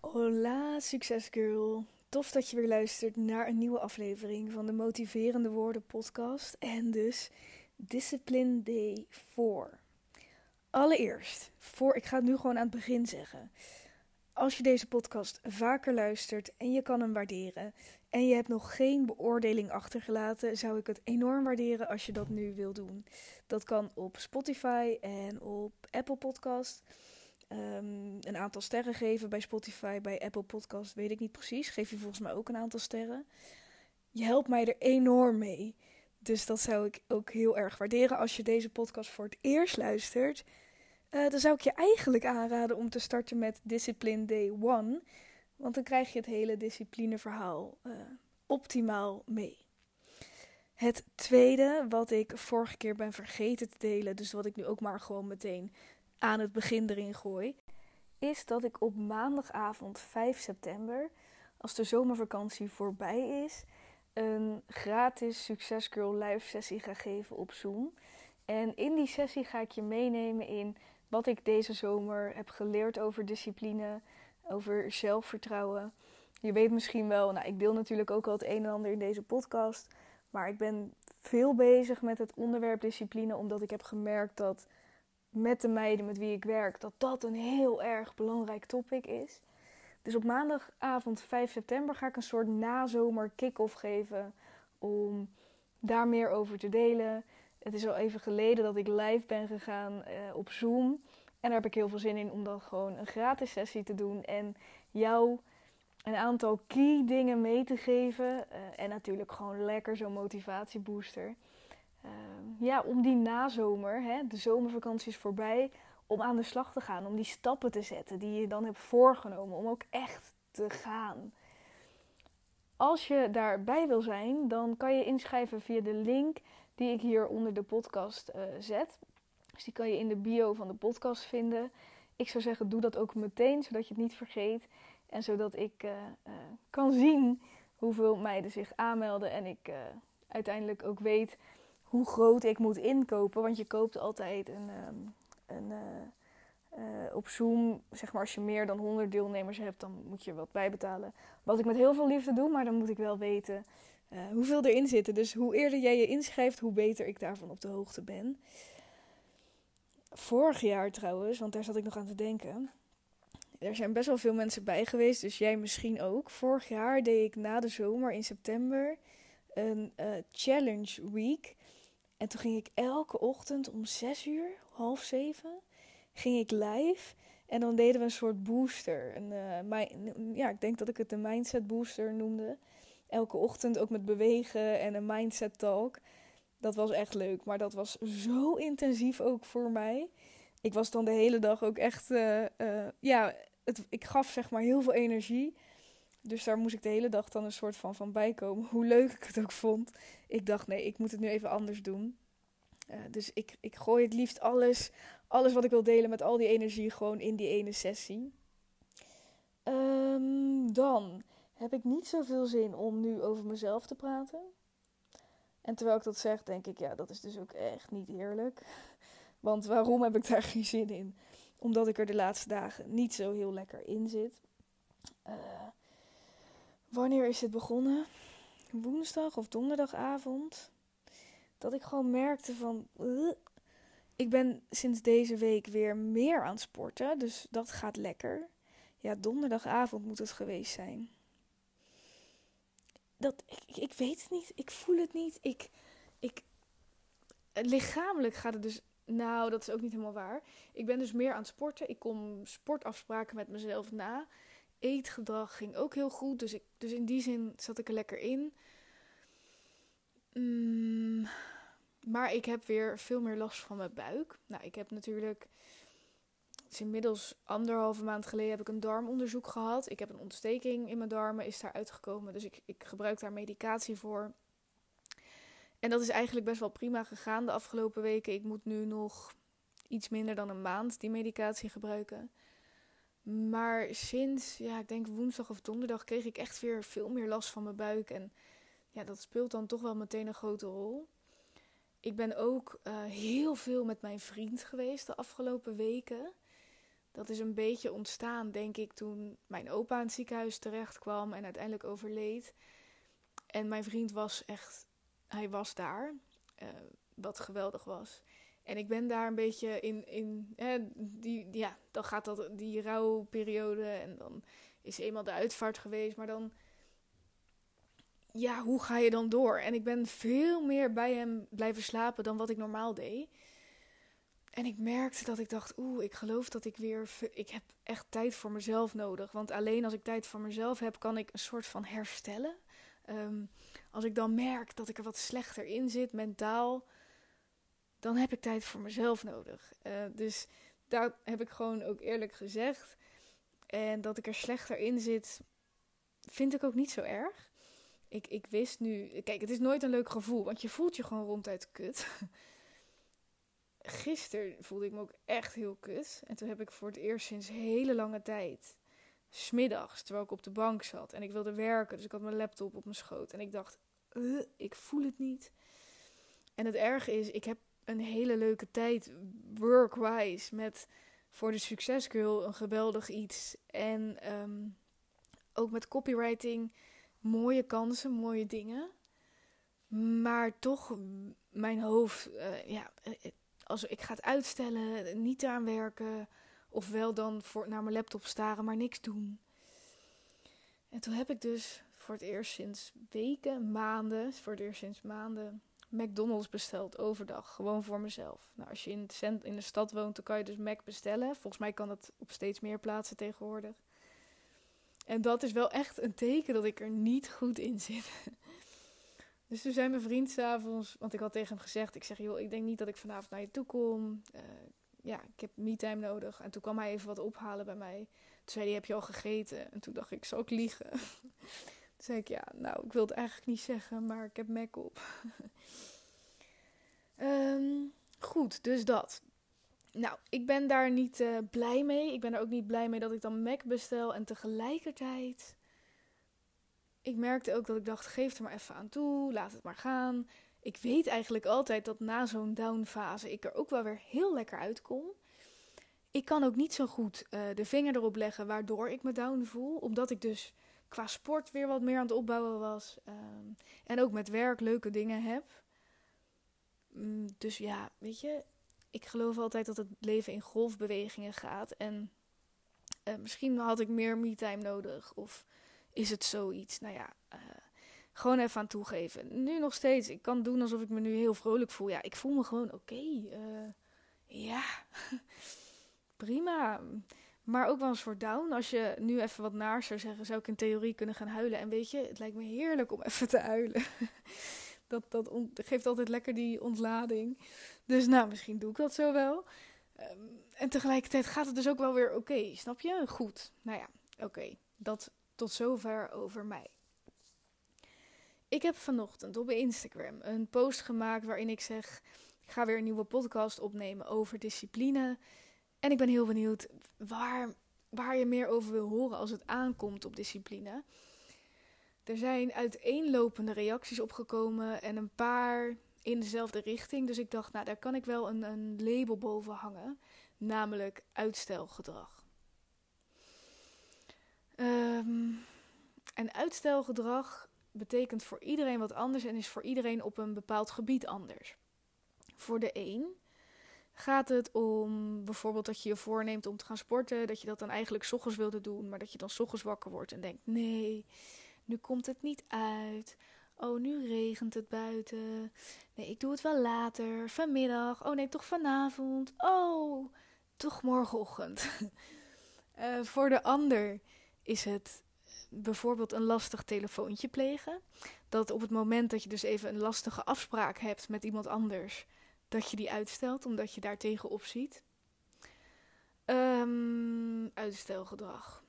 Hola, succesgirl. Tof dat je weer luistert naar een nieuwe aflevering van de Motiverende Woorden podcast en dus Discipline Day 4. Allereerst, voor ik ga het nu gewoon aan het begin zeggen. Als je deze podcast vaker luistert en je kan hem waarderen en je hebt nog geen beoordeling achtergelaten, zou ik het enorm waarderen als je dat nu wil doen. Dat kan op Spotify en op Apple Podcast. Ehm, een aantal sterren geven bij Spotify, bij Apple Podcast, weet ik niet precies. Geef je volgens mij ook een aantal sterren. Je helpt mij er enorm mee. Dus dat zou ik ook heel erg waarderen. Als je deze podcast voor het eerst luistert, uh, dan zou ik je eigenlijk aanraden om te starten met Discipline Day 1. Want dan krijg je het hele disciplineverhaal uh, optimaal mee. Het tweede, wat ik vorige keer ben vergeten te delen, dus wat ik nu ook maar gewoon meteen aan het begin erin gooi, is dat ik op maandagavond 5 september, als de zomervakantie voorbij is, een gratis Success Girl live sessie ga geven op Zoom. En in die sessie ga ik je meenemen in wat ik deze zomer heb geleerd over discipline, over zelfvertrouwen. Je weet misschien wel, nou, ik deel natuurlijk ook al het een en ander in deze podcast. Maar ik ben veel bezig met het onderwerp discipline, omdat ik heb gemerkt dat met de meiden met wie ik werk, dat dat een heel erg belangrijk topic is. Dus op maandagavond 5 september ga ik een soort nazomer kick-off geven om daar meer over te delen. Het is al even geleden dat ik live ben gegaan uh, op Zoom. En daar heb ik heel veel zin in om dan gewoon een gratis sessie te doen. En jou een aantal key dingen mee te geven. Uh, en natuurlijk gewoon lekker zo'n motivatiebooster. Uh, ja, om die nazomer, hè, de zomervakantie is voorbij, om aan de slag te gaan. Om die stappen te zetten die je dan hebt voorgenomen. Om ook echt te gaan. Als je daarbij wil zijn, dan kan je inschrijven via de link die ik hier onder de podcast uh, zet. Dus die kan je in de bio van de podcast vinden. Ik zou zeggen, doe dat ook meteen, zodat je het niet vergeet. En zodat ik uh, uh, kan zien hoeveel meiden zich aanmelden. En ik uiteindelijk ook weet hoe groot ik moet inkopen. Want je koopt altijd een, um, een op Zoom, zeg maar als je meer dan 100 deelnemers hebt, dan moet je wat bijbetalen. Wat ik met heel veel liefde doe, maar dan moet ik wel weten uh, hoeveel erin zitten. Dus hoe eerder jij je inschrijft, hoe beter ik daarvan op de hoogte ben. Vorig jaar trouwens, want daar zat ik nog aan te denken. Er zijn best wel veel mensen bij geweest, dus jij misschien ook. Vorig jaar deed ik na de zomer in september een challenge week. En toen ging ik elke ochtend om 6 uur, half zeven, ging ik live. En dan deden we een soort booster. Een, uh, my, ja, ik denk dat ik het de mindset booster noemde elke ochtend ook met bewegen en een mindset talk. Dat was echt leuk, maar dat was zo intensief ook voor mij. Ik was dan de hele dag ook echt, uh, uh, ja, het, ik gaf zeg maar heel veel energie. Dus daar moest ik de hele dag dan een soort van van bijkomen. Hoe leuk ik het ook vond. Ik dacht, nee, ik moet het nu even anders doen. Uh, dus ik, ik gooi het liefst alles, alles wat ik wil delen met al die energie gewoon in die ene sessie. Um, dan heb ik niet zoveel zin om nu over mezelf te praten. En terwijl ik dat zeg, denk ik, ja, dat is dus ook echt niet eerlijk. Want waarom heb ik daar geen zin in? Omdat ik er de laatste dagen niet zo heel lekker in zit. Uh, wanneer is dit begonnen? Woensdag of donderdagavond. Dat ik gewoon merkte van. Ik ben sinds deze week weer meer aan het sporten. Dus dat gaat lekker. Ja, donderdagavond moet het geweest zijn dat, ik, ik weet het niet. Ik voel het niet. Ik, ik, lichamelijk gaat het dus. Nou, dat is ook niet helemaal waar. Ik ben dus meer aan het sporten. Ik kom sportafspraken met mezelf na. Eetgedrag ging ook heel goed. Dus, ik, dus in die zin zat ik er lekker in. Mm, maar ik heb weer veel meer last van mijn buik. Nou, ik heb natuurlijk is inmiddels anderhalve maand geleden heb ik een darmonderzoek gehad. Ik heb een ontsteking in mijn darmen, is daar uitgekomen. Dus ik, ik gebruik daar medicatie voor. En dat is eigenlijk best wel prima gegaan de afgelopen weken. Ik moet nu nog iets minder dan een maand die medicatie gebruiken. Maar sinds, ja, ik denk woensdag of donderdag kreeg ik echt weer veel meer last van mijn buik. En ja, dat speelt dan toch wel meteen een grote rol. Ik ben ook uh, heel veel met mijn vriend geweest de afgelopen weken Dat is een beetje ontstaan, denk ik, toen mijn opa in het ziekenhuis terecht kwam en uiteindelijk overleed. En mijn vriend was echt, hij was daar, uh, wat geweldig was. En ik ben daar een beetje in, in die, ja, dan gaat dat die rouwperiode en dan is eenmaal de uitvaart geweest, maar dan, ja, hoe ga je dan door? En ik ben veel meer bij hem blijven slapen dan wat ik normaal deed. En ik merkte dat ik dacht, oeh, ik geloof dat ik weer, ik heb echt tijd voor mezelf nodig. Want alleen als ik tijd voor mezelf heb, kan ik een soort van herstellen. Um, als ik dan merk dat ik er wat slechter in zit, mentaal, dan heb ik tijd voor mezelf nodig. Uh, dus daar heb ik gewoon ook eerlijk gezegd. En dat ik er slechter in zit, vind ik ook niet zo erg. Ik, ik wist nu, kijk, het is nooit een leuk gevoel, want je voelt je gewoon ronduit kut. Gisteren voelde ik me ook echt heel kut. En toen heb ik voor het eerst sinds hele lange tijd, smiddags, terwijl ik op de bank zat en ik wilde werken, dus ik had mijn laptop op mijn schoot. En ik dacht, ik voel het niet. En het erge is, ik heb een hele leuke tijd workwise met voor de Succesgirl een geweldig iets. En um, ook met copywriting mooie kansen, mooie dingen. Maar toch, mijn hoofd, uh, ja, als ik ga het uitstellen, niet aan werken. Ofwel dan voor, naar mijn laptop staren, maar niks doen. En toen heb ik dus voor het eerst sinds weken, maanden, voor het eerst sinds maanden, McDonald's besteld overdag. Gewoon voor mezelf. Nou, als je in, in de stad woont, dan kan je dus Mac bestellen. Volgens mij kan dat op steeds meer plaatsen tegenwoordig. En dat is wel echt een teken dat ik er niet goed in zit. Dus toen zei mijn vriend s'avonds, want ik had tegen hem gezegd: Ik zeg, joh, ik denk niet dat ik vanavond naar je toe kom. Uh, ja, ik heb me-time nodig. En toen kwam hij even wat ophalen bij mij. Toen zei hij: Heb je al gegeten? En toen dacht ik: Zal ik liegen? Toen zei ik, ja, nou, ik wil het eigenlijk niet zeggen, maar ik heb Mac op. um, goed, dus dat. Nou, ik ben daar niet uh, blij mee. Ik ben er ook niet blij mee dat ik dan Mac bestel. En tegelijkertijd, ik merkte ook dat ik dacht, geef er maar even aan toe, laat het maar gaan. Ik weet eigenlijk altijd dat na zo'n downfase ik er ook wel weer heel lekker uitkom. Ik kan ook niet zo goed uh, de vinger erop leggen waardoor ik me down voel, omdat ik dus qua sport weer wat meer aan het opbouwen was. Um, en ook met werk leuke dingen heb. Um, dus ja, weet je, ik geloof altijd dat het leven in golfbewegingen gaat. En uh, misschien had ik meer me-time nodig. Of is het zoiets? Nou ja, uh, gewoon even aan toegeven. Nu nog steeds. Ik kan doen alsof ik me nu heel vrolijk voel. Ja, ik voel me gewoon oké. Uh, ja, prima. Maar ook wel een soort down. Als je nu even wat naar zou zeggen, zou ik in theorie kunnen gaan huilen. En weet je, het lijkt me heerlijk om even te huilen. dat dat geeft altijd lekker die ontlading. Dus nou, misschien doe ik dat zo wel. Um, en tegelijkertijd gaat het dus ook wel weer oké, snap je? Goed. Nou ja, oké. Dat tot zover over mij. Ik heb vanochtend op Instagram een post gemaakt waarin ik zeg: ik ga weer een nieuwe podcast opnemen over discipline. En ik ben heel benieuwd waar, waar je meer over wil horen als het aankomt op discipline. Er zijn uiteenlopende reacties opgekomen en een paar in dezelfde richting. Dus ik dacht, nou, daar kan ik wel een, een label boven hangen, namelijk uitstelgedrag. Um, en uitstelgedrag betekent voor iedereen wat anders en is voor iedereen op een bepaald gebied anders. Voor de een gaat het om bijvoorbeeld dat je je voorneemt om te gaan sporten, dat je dat dan eigenlijk s ochtends wilde doen, maar dat je dan s ochtends wakker wordt en denkt: nee, nu komt het niet uit. Oh, nu regent het buiten. Nee, ik doe het wel later, vanmiddag. Oh nee, toch vanavond. Oh, toch morgenochtend. uh, voor de ander is het bijvoorbeeld een lastig telefoontje plegen. Dat op het moment dat je dus even een lastige afspraak hebt met iemand anders, dat je die uitstelt omdat je daar tegenop ziet. Um, uitstelgedrag.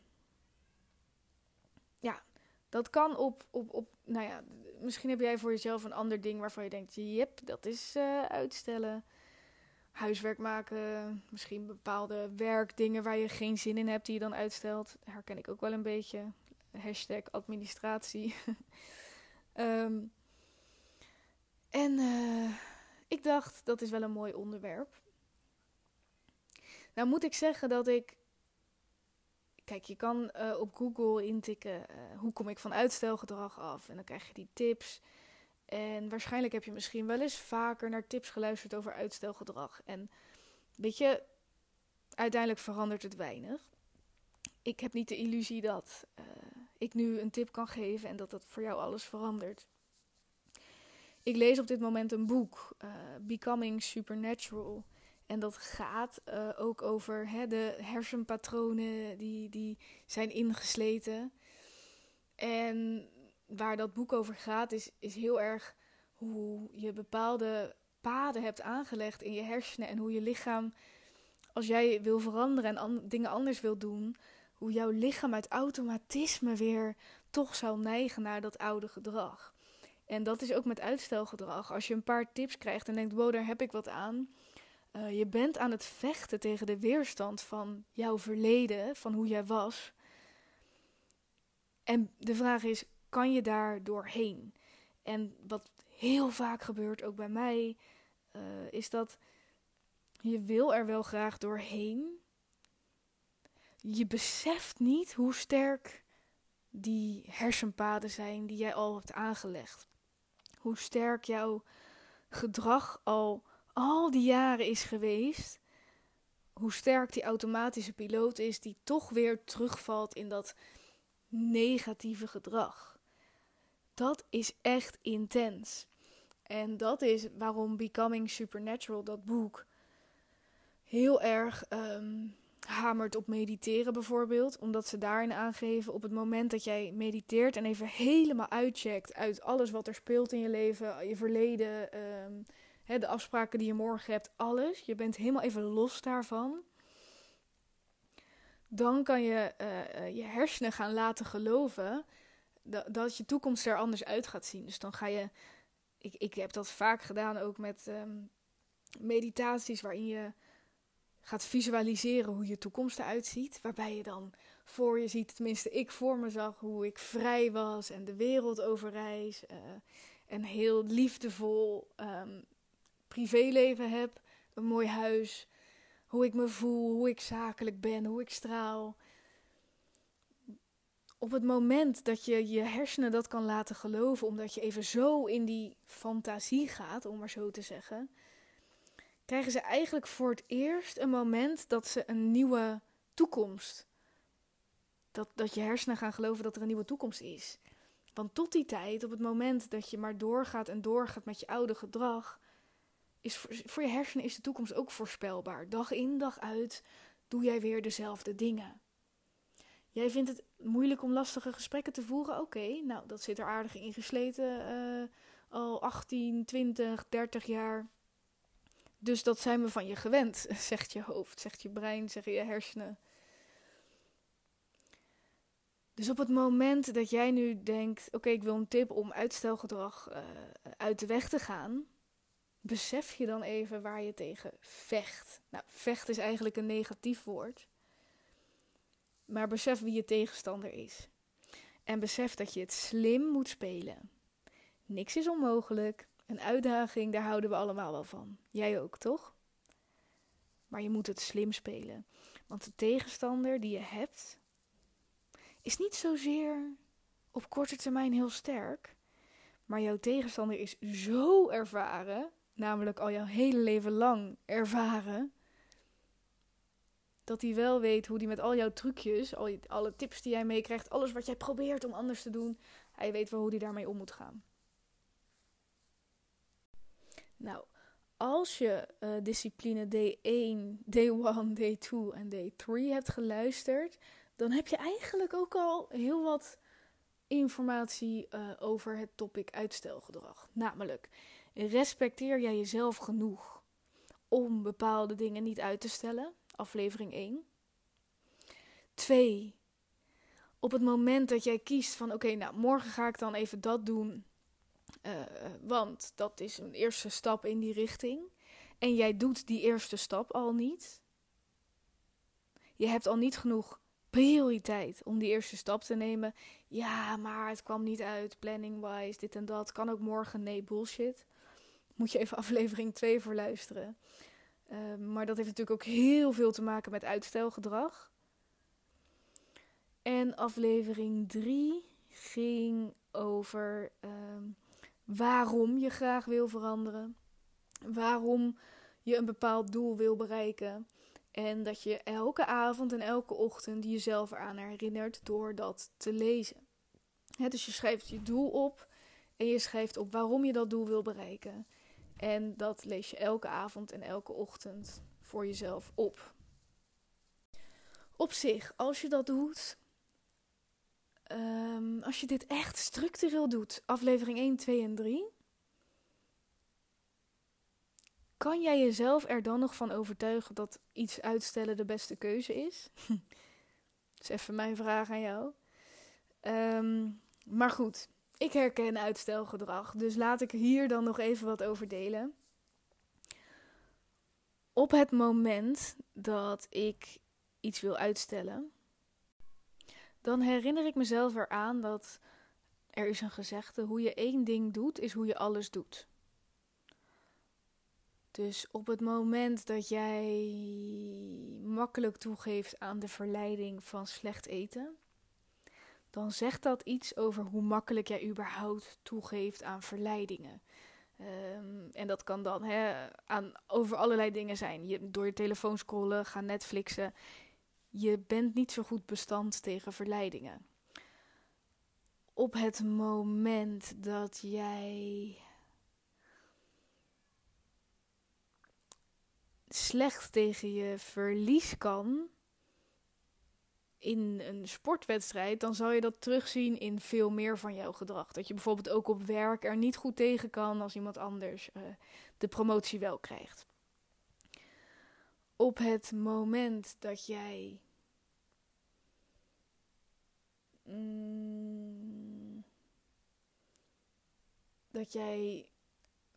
Ja, dat kan op, op, op, nou ja, misschien heb jij voor jezelf een ander ding waarvan je denkt, jep, dat is uh, uitstellen. Huiswerk maken, misschien bepaalde werkdingen waar je geen zin in hebt die je dan uitstelt. Herken ik ook wel een beetje. Hashtag administratie. um, en uh, ik dacht, dat is wel een mooi onderwerp. Nou moet ik zeggen dat ik kijk, je kan uh, op Google intikken uh, hoe kom ik van uitstelgedrag af en dan krijg je die tips. En waarschijnlijk heb je misschien wel eens vaker naar tips geluisterd over uitstelgedrag. En weet je, uiteindelijk verandert het weinig. Ik heb niet de illusie dat uh, ik nu een tip kan geven en dat dat voor jou alles verandert. Ik lees op dit moment een boek, Becoming Supernatural. En dat gaat uh, ook over hè, de hersenpatronen die, die zijn ingesleten. En waar dat boek over gaat, is, is heel erg hoe je bepaalde paden hebt aangelegd in je hersenen en hoe je lichaam, als jij wil veranderen en dingen anders wil doen, hoe jouw lichaam uit automatisme weer toch zal neigen naar dat oude gedrag. En dat is ook met uitstelgedrag. Als je een paar tips krijgt en denkt, wow, daar heb ik wat aan uh, je bent aan het vechten tegen de weerstand van jouw verleden, van hoe jij was. En de vraag is: kan je daar doorheen? En wat heel vaak gebeurt, ook bij mij, uh, is dat je wil er wel graag doorheen. Je beseft niet hoe sterk die hersenpaden zijn die jij al hebt aangelegd. Hoe sterk jouw gedrag al al die jaren is geweest, hoe sterk die automatische piloot is die toch weer terugvalt in dat negatieve gedrag. Dat is echt intens. En dat is waarom Becoming Supernatural, dat boek, heel erg um, hamert op mediteren bijvoorbeeld. Omdat ze daarin aangeven op het moment dat jij mediteert en even helemaal uitcheckt uit alles wat er speelt in je leven, je verleden, um, de afspraken die je morgen hebt, alles. Je bent helemaal even los daarvan. Dan kan je uh, je hersenen gaan laten geloven dat, dat je toekomst er anders uit gaat zien. Dus dan ga je. Ik, ik heb dat vaak gedaan ook met um, meditaties waarin je gaat visualiseren hoe je toekomst eruit ziet. Waarbij je dan voor je ziet, tenminste ik voor me zag, hoe ik vrij was en de wereld overreis. Uh, en heel liefdevol um, privéleven heb, een mooi huis, hoe ik me voel, hoe ik zakelijk ben, hoe ik straal. Op het moment dat je je hersenen dat kan laten geloven, omdat je even zo in die fantasie gaat, om maar zo te zeggen, krijgen ze eigenlijk voor het eerst een moment dat ze een nieuwe toekomst. Dat, dat je hersenen gaan geloven dat er een nieuwe toekomst is. Want tot die tijd, op het moment dat je maar doorgaat en doorgaat met je oude gedrag, is voor, je hersenen is de toekomst ook voorspelbaar. Dag in, dag uit doe jij weer dezelfde dingen. Jij vindt het moeilijk om lastige gesprekken te voeren? Oké, nou dat zit er aardig ingesleten. Uh, al 18, 20, 30 jaar. Dus dat zijn we van je gewend, zegt je hoofd, zegt je brein, zeggen je hersenen. Dus op het moment dat jij nu denkt: oké, ik wil een tip om uitstelgedrag uh, uit de weg te gaan, besef je dan even waar je tegen vecht. Nou, vecht is eigenlijk een negatief woord. Maar besef wie je tegenstander is. En besef dat je het slim moet spelen. Niks is onmogelijk. Een uitdaging, daar houden we allemaal wel van. Jij ook, toch? Maar je moet het slim spelen. Want de tegenstander die je hebt, is niet zozeer op korte termijn heel sterk. Maar jouw tegenstander is zo ervaren namelijk al jouw hele leven lang ervaren. Dat hij wel weet hoe hij met al jouw trucjes, al alle tips die jij meekrijgt, alles wat jij probeert om anders te doen, hij weet wel hoe hij daarmee om moet gaan. Nou, als je uh, discipline D1, D1, D2 en D3 hebt geluisterd, dan heb je eigenlijk ook al heel wat informatie uh, over het topic uitstelgedrag. Namelijk, Respecteer jij jezelf genoeg om bepaalde dingen niet uit te stellen? Aflevering 1. 2. Op het moment dat jij kiest van oké, nou morgen ga ik dan even dat doen. Uh, want dat is een eerste stap in die richting. En jij doet die eerste stap al niet. Je hebt al niet genoeg prioriteit om die eerste stap te nemen. Ja, maar het kwam niet uit, planning-wise, dit en dat. Kan ook morgen, nee, bullshit moet je even aflevering 2 voor luisteren. Uh, maar dat heeft natuurlijk ook heel veel te maken met uitstelgedrag. En aflevering 3 ging over ehm, waarom je graag wil veranderen. Waarom je een bepaald doel wil bereiken. En dat je elke avond en elke ochtend jezelf eraan herinnert door dat te lezen. dus je schrijft je doel op en je schrijft op waarom je dat doel wil bereiken. En dat lees je elke avond en elke ochtend voor jezelf op. Op zich, als je dat doet, ehm, als je dit echt structureel doet, aflevering 1, 2 en 3, kan jij jezelf er dan nog van overtuigen dat iets uitstellen de beste keuze is? dat is even mijn vraag aan jou. Ehm, maar goed, ik herken uitstelgedrag, dus laat ik hier dan nog even wat over delen. Op het moment dat ik iets wil uitstellen, dan herinner ik mezelf eraan dat er is een gezegde: hoe je één ding doet, is hoe je alles doet. Dus op het moment dat jij makkelijk toegeeft aan de verleiding van slecht eten, dan zegt dat iets over hoe makkelijk jij überhaupt toegeeft aan verleidingen. Ehm, en dat kan dan hè, aan, over allerlei dingen zijn. Je, door je telefoon scrollen, gaan Netflixen. Je bent niet zo goed bestand tegen verleidingen. Op het moment dat jij slecht tegen je verlies kan in een sportwedstrijd, dan zal je dat terugzien in veel meer van jouw gedrag. Dat je bijvoorbeeld ook op werk er niet goed tegen kan als iemand anders uh, de promotie wel krijgt. Op het moment dat jij. Mm, dat jij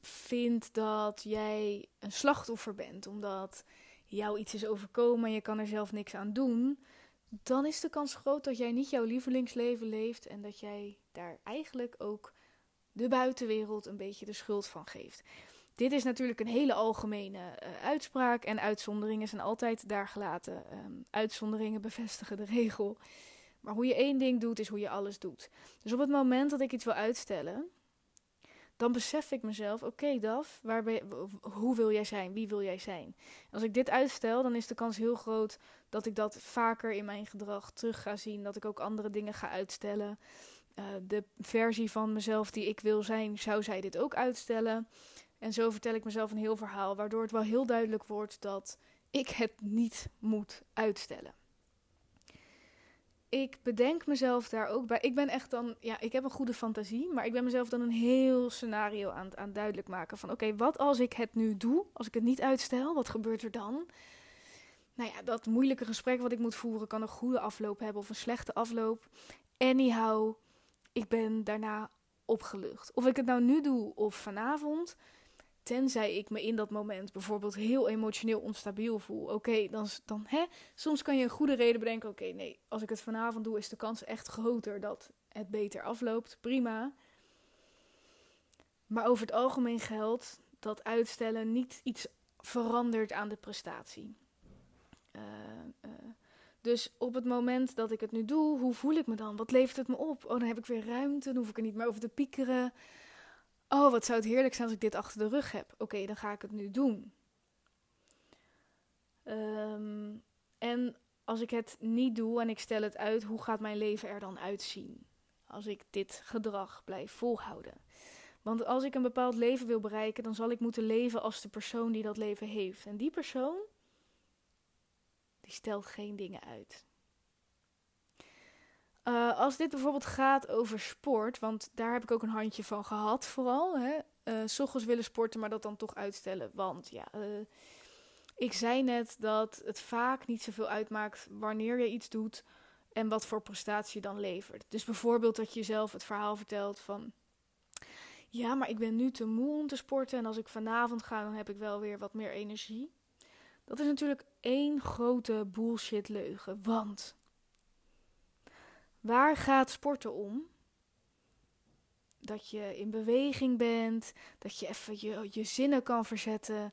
vindt dat jij een slachtoffer bent, omdat jou iets is overkomen en je kan er zelf niks aan doen, dan is de kans groot dat jij niet jouw lievelingsleven leeft en dat jij daar eigenlijk ook de buitenwereld een beetje de schuld van geeft. Dit is natuurlijk een hele algemene uh, uitspraak en uitzonderingen zijn altijd daar gelaten. Um, uitzonderingen bevestigen de regel. Maar hoe je één ding doet, is hoe je alles doet. Dus op het moment dat ik iets wil uitstellen, dan besef ik mezelf: oké, Daf, waar ben hoe wil jij zijn? Wie wil jij zijn? Als ik dit uitstel, dan is de kans heel groot dat ik dat vaker in mijn gedrag terug ga zien. Dat ik ook andere dingen ga uitstellen. Uh, de versie van mezelf die ik wil zijn, zou zij dit ook uitstellen. En zo vertel ik mezelf een heel verhaal, waardoor het wel heel duidelijk wordt dat ik het niet moet uitstellen ik bedenk mezelf daar ook bij. Ik ben echt dan, ja, ik heb een goede fantasie, maar ik ben mezelf dan een heel scenario aan, aan duidelijk maken. Van oké, wat als ik het nu doe, als ik het niet uitstel, wat gebeurt er dan? Nou ja, dat moeilijke gesprek wat ik moet voeren kan een goede afloop hebben of een slechte afloop. Anyhow, ik ben daarna opgelucht. Of ik het nou nu doe of vanavond, Tenzij ik me in dat moment bijvoorbeeld heel emotioneel onstabiel voel. Oké, dan, dan hè, soms kan je een goede reden bedenken. Oké, nee, als ik het vanavond doe, is de kans echt groter dat het beter afloopt. Prima. Maar over het algemeen geldt dat uitstellen niet iets verandert aan de prestatie. Uh, uh, dus op het moment dat ik het nu doe, hoe voel ik me dan? Wat levert het me op? Oh, dan heb ik weer ruimte, dan hoef ik er niet meer over te piekeren. Oh, wat zou het heerlijk zijn als ik dit achter de rug heb. Oké, dan ga ik het nu doen. Um, en als ik het niet doe en ik stel het uit, hoe gaat mijn leven er dan uitzien? Als ik dit gedrag blijf volhouden. Want als ik een bepaald leven wil bereiken, dan zal ik moeten leven als de persoon die dat leven heeft. En die persoon, die stelt geen dingen uit. Uh, als dit bijvoorbeeld gaat over sport, want daar heb ik ook een handje van gehad, vooral. Hè? Ochtends willen sporten, maar dat dan toch uitstellen. Want ja, uh, ik zei net dat het vaak niet zoveel uitmaakt wanneer je iets doet en wat voor prestatie je dan levert. Dus bijvoorbeeld dat je jezelf het verhaal vertelt van. Ja, maar ik ben nu te moe om te sporten en als ik vanavond ga, dan heb ik wel weer wat meer energie. Dat is natuurlijk één grote bullshit leugen. Want Waar gaat sporten om? Dat je in beweging bent, dat je even je, je zinnen kan verzetten,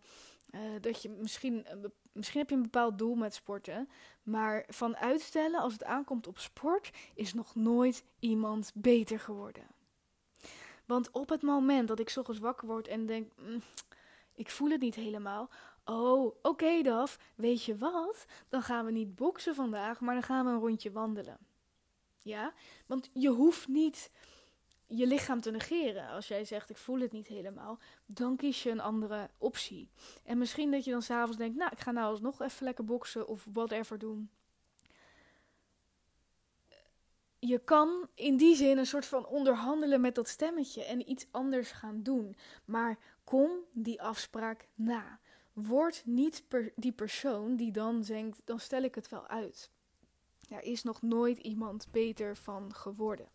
Uh, dat je misschien, misschien heb je een bepaald doel met sporten. Maar van uitstellen als het aankomt op sport is nog nooit iemand beter geworden. Want op het moment dat ik s wakker word en denk, mm, ik voel het niet helemaal. Oh, oké Daf, weet je wat? Dan gaan we niet boksen vandaag, maar dan gaan we een rondje wandelen. Ja, want je hoeft niet je lichaam te negeren. Als jij zegt, ik voel het niet helemaal, dan kies je een andere optie. En misschien dat je dan s'avonds denkt, nou, ik ga nou alsnog even lekker boksen of whatever doen. Je kan in die zin een soort van onderhandelen met dat stemmetje en iets anders gaan doen. Maar kom die afspraak na. Word niet die persoon die dan denkt, dan stel ik het wel uit. Daar is nog nooit iemand beter van geworden.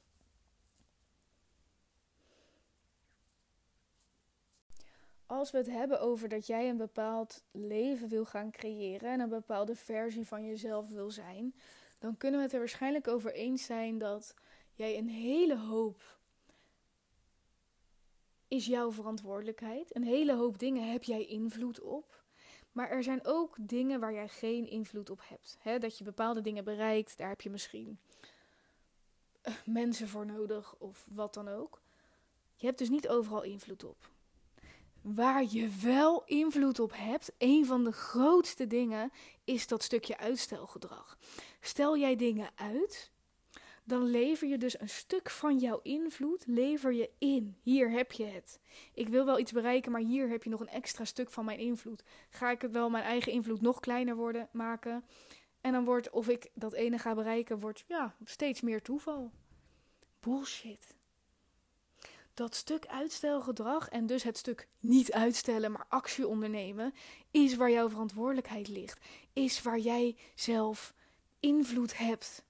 Als we het hebben over dat jij een bepaald leven wil gaan creëren en een bepaalde versie van jezelf wil zijn, dan kunnen we het er waarschijnlijk over eens zijn dat jij een hele hoop is jouw verantwoordelijkheid. Een hele hoop dingen heb jij invloed op. Maar er zijn ook dingen waar jij geen invloed op hebt. dat je bepaalde dingen bereikt, daar heb je misschien eh, mensen voor nodig of wat dan ook. Je hebt dus niet overal invloed op. Waar je wel invloed op hebt, een van de grootste dingen, is dat stukje uitstelgedrag. Stel jij dingen uit, dan lever je dus een stuk van jouw invloed, lever je in. Hier heb je het. Ik wil wel iets bereiken, maar hier heb je nog een extra stuk van mijn invloed. Ga ik het wel mijn eigen invloed nog kleiner worden, maken? En dan wordt, of ik dat ene ga bereiken, wordt ja, steeds meer toeval. Bullshit dat stuk uitstelgedrag en dus het stuk niet uitstellen, maar actie ondernemen, is waar jouw verantwoordelijkheid ligt. Is waar jij zelf invloed hebt.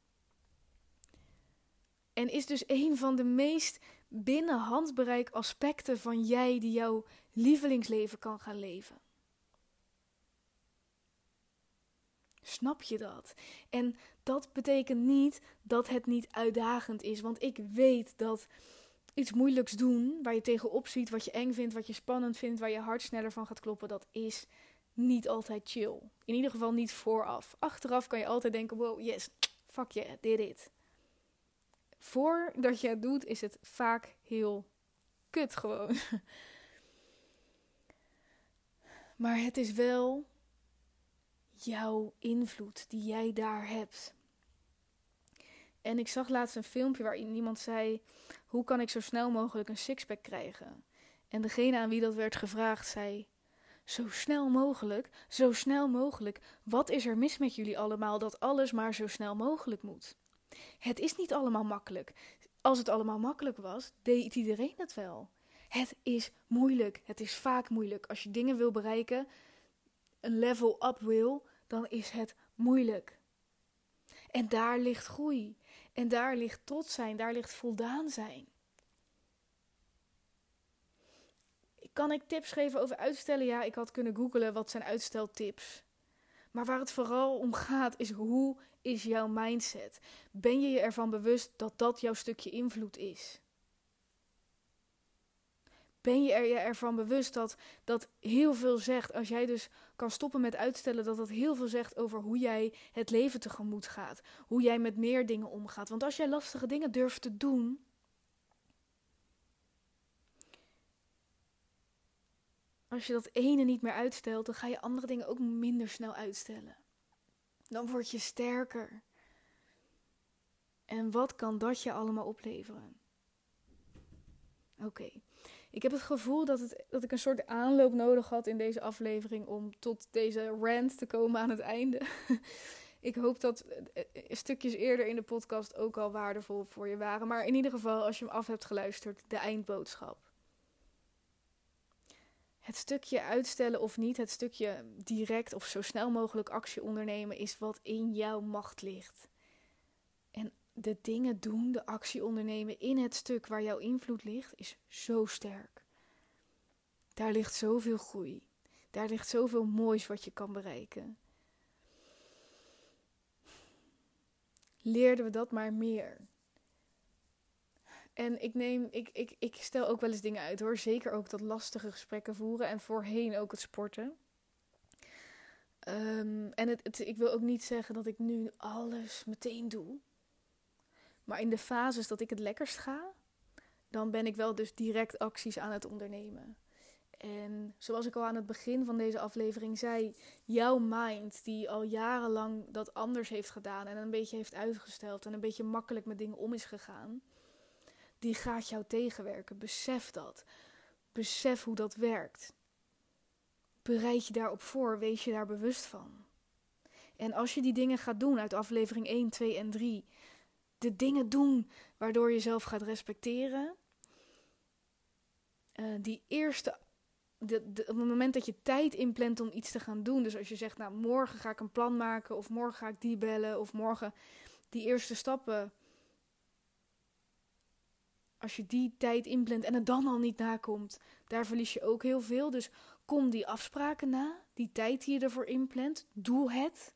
En is dus een van de meest binnen handbereik aspecten van jij die jouw lievelingsleven kan gaan leven. Snap je dat? En dat betekent niet dat het niet uitdagend is, want ik weet dat iets moeilijks doen, waar je tegenop ziet, wat je eng vindt, wat je spannend vindt, waar je hart sneller van gaat kloppen, dat is niet altijd chill. In ieder geval niet vooraf. Achteraf kan je altijd denken: wow, yes, fuck yeah, did it. Voordat je het doet, is het vaak heel kut gewoon. Maar het is wel jouw invloed die jij daar hebt. En ik zag laatst een filmpje waarin iemand zei: Hoe kan ik zo snel mogelijk een sixpack krijgen? En degene aan wie dat werd gevraagd zei: Zo snel mogelijk, zo snel mogelijk. Wat is er mis met jullie allemaal dat alles maar zo snel mogelijk moet? Het is niet allemaal makkelijk. Als het allemaal makkelijk was, deed iedereen het wel. Het is moeilijk. Het is vaak moeilijk. Als je dingen wil bereiken, een level up wil, dan is het moeilijk. En daar ligt groei. En daar ligt tot zijn, daar ligt voldaan zijn. Kan ik tips geven over uitstellen? Ja, ik had kunnen googlen wat zijn uitsteltips. Maar waar het vooral om gaat is hoe is jouw mindset? Ben je je ervan bewust dat dat jouw stukje invloed is? Ben je er je ervan bewust dat dat heel veel zegt, als jij dus kan stoppen met uitstellen, dat dat heel veel zegt over hoe jij het leven tegemoet gaat, hoe jij met meer dingen omgaat. Want als jij lastige dingen durft te doen, als je dat ene niet meer uitstelt, dan ga je andere dingen ook minder snel uitstellen. Dan word je sterker. En wat kan dat je allemaal opleveren? Oké. Ik heb het gevoel dat, het, dat ik een soort aanloop nodig had in deze aflevering om tot deze rant te komen aan het einde. ik hoop dat eh, eh, stukjes eerder in de podcast ook al waardevol voor je waren. Maar in ieder geval, als je hem af hebt geluisterd, de eindboodschap. Het stukje uitstellen of niet, het stukje direct of zo snel mogelijk actie ondernemen, is wat in jouw macht ligt. En de dingen doen, de actie ondernemen in het stuk waar jouw invloed ligt, is zo sterk. Daar ligt zoveel groei. Daar ligt zoveel moois wat je kan bereiken. Leerden we dat maar meer. En ik neem, ik, ik, ik stel ook wel eens dingen uit hoor. Zeker ook dat lastige gesprekken voeren en voorheen ook het sporten. Ehm, en het, het, ik wil ook niet zeggen dat ik nu alles meteen doe. Maar in de fases dat ik het lekkerst ga, dan ben ik wel dus direct acties aan het ondernemen. En zoals ik al aan het begin van deze aflevering zei, jouw mind die al jarenlang dat anders heeft gedaan en een beetje heeft uitgesteld en een beetje makkelijk met dingen om is gegaan, die gaat jou tegenwerken. Besef dat. Besef hoe dat werkt. Bereid je daarop voor, wees je daar bewust van. En als je die dingen gaat doen uit aflevering 1, 2 en 3, de dingen doen waardoor je jezelf gaat respecteren, uh, die eerste op het moment dat je tijd inplant om iets te gaan doen. Dus als je zegt, nou morgen ga ik een plan maken, of morgen ga ik die bellen, of morgen die eerste stappen. Als je die tijd inplant en het dan al niet nakomt, daar verlies je ook heel veel. Dus kom die afspraken na, die tijd die je ervoor inplant, doe het.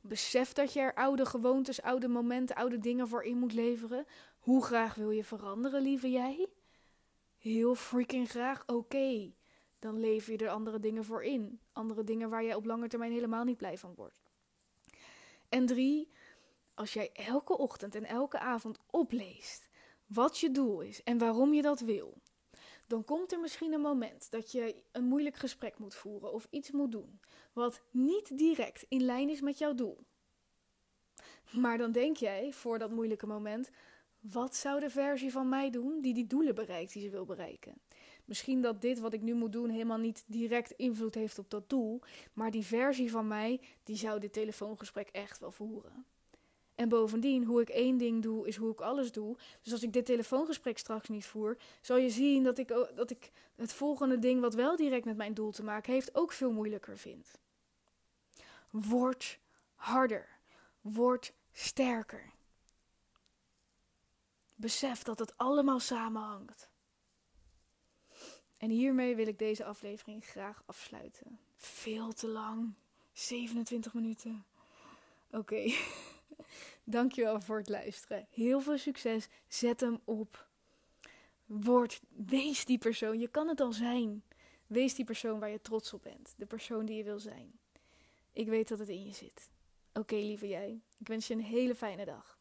Besef dat je er oude gewoontes, oude momenten, oude dingen voor in moet leveren. Hoe graag wil je veranderen, lieve jij? Heel freaking graag, oké dan lever je er andere dingen voor in. Andere dingen waar jij op lange termijn helemaal niet blij van wordt. En drie, als jij elke ochtend en elke avond opleest wat je doel is en waarom je dat wil, dan komt er misschien een moment dat je een moeilijk gesprek moet voeren of iets moet doen wat niet direct in lijn is met jouw doel. Maar dan denk jij voor dat moeilijke moment: wat zou de versie van mij doen die die doelen bereikt die ze wil bereiken? Misschien dat dit wat ik nu moet doen helemaal niet direct invloed heeft op dat doel, maar die versie van mij, die zou dit telefoongesprek echt wel voeren. En bovendien, hoe ik één ding doe, is hoe ik alles doe. Dus als ik dit telefoongesprek straks niet voer, zal je zien dat ik, dat ik het volgende ding, wat wel direct met mijn doel te maken heeft, ook veel moeilijker vind. Word harder. Word sterker. Besef dat het allemaal samenhangt. En hiermee wil ik deze aflevering graag afsluiten. Veel te lang. 27 minuten. Oké. Dankjewel voor het luisteren. Heel veel succes. Zet hem op. Word, wees die persoon. Je kan het al zijn. Wees die persoon waar je trots op bent. De persoon die je wil zijn. Ik weet dat het in je zit. Oké, lieve jij. Ik wens je een hele fijne dag.